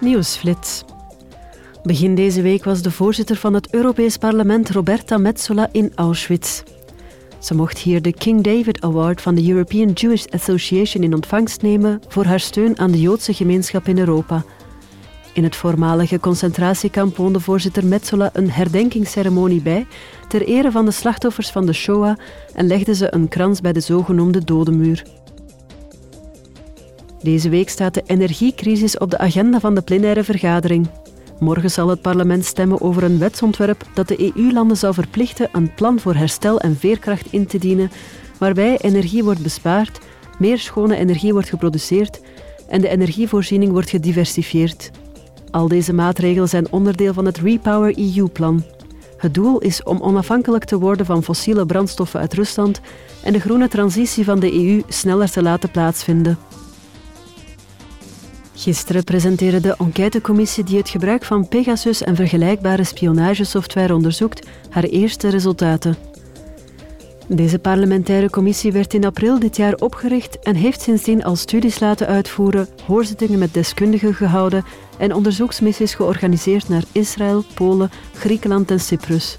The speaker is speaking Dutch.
Nieuwsflits. Begin deze week was de voorzitter van het Europees Parlement Roberta Metsola in Auschwitz. Ze mocht hier de King David Award van de European Jewish Association in ontvangst nemen voor haar steun aan de Joodse gemeenschap in Europa. In het voormalige concentratiekamp woonde voorzitter Metsola een herdenkingsceremonie bij ter ere van de slachtoffers van de Shoah en legde ze een krans bij de zogenoemde Dodenmuur. Deze week staat de energiecrisis op de agenda van de plenaire vergadering. Morgen zal het parlement stemmen over een wetsontwerp dat de EU-landen zal verplichten een plan voor herstel en veerkracht in te dienen, waarbij energie wordt bespaard, meer schone energie wordt geproduceerd en de energievoorziening wordt gediversifieerd. Al deze maatregelen zijn onderdeel van het Repower EU-plan. Het doel is om onafhankelijk te worden van fossiele brandstoffen uit Rusland en de groene transitie van de EU sneller te laten plaatsvinden. Gisteren presenteerde de enquêtecommissie die het gebruik van Pegasus en vergelijkbare spionagesoftware onderzoekt haar eerste resultaten. Deze parlementaire commissie werd in april dit jaar opgericht en heeft sindsdien al studies laten uitvoeren, hoorzittingen met deskundigen gehouden en onderzoeksmissies georganiseerd naar Israël, Polen, Griekenland en Cyprus.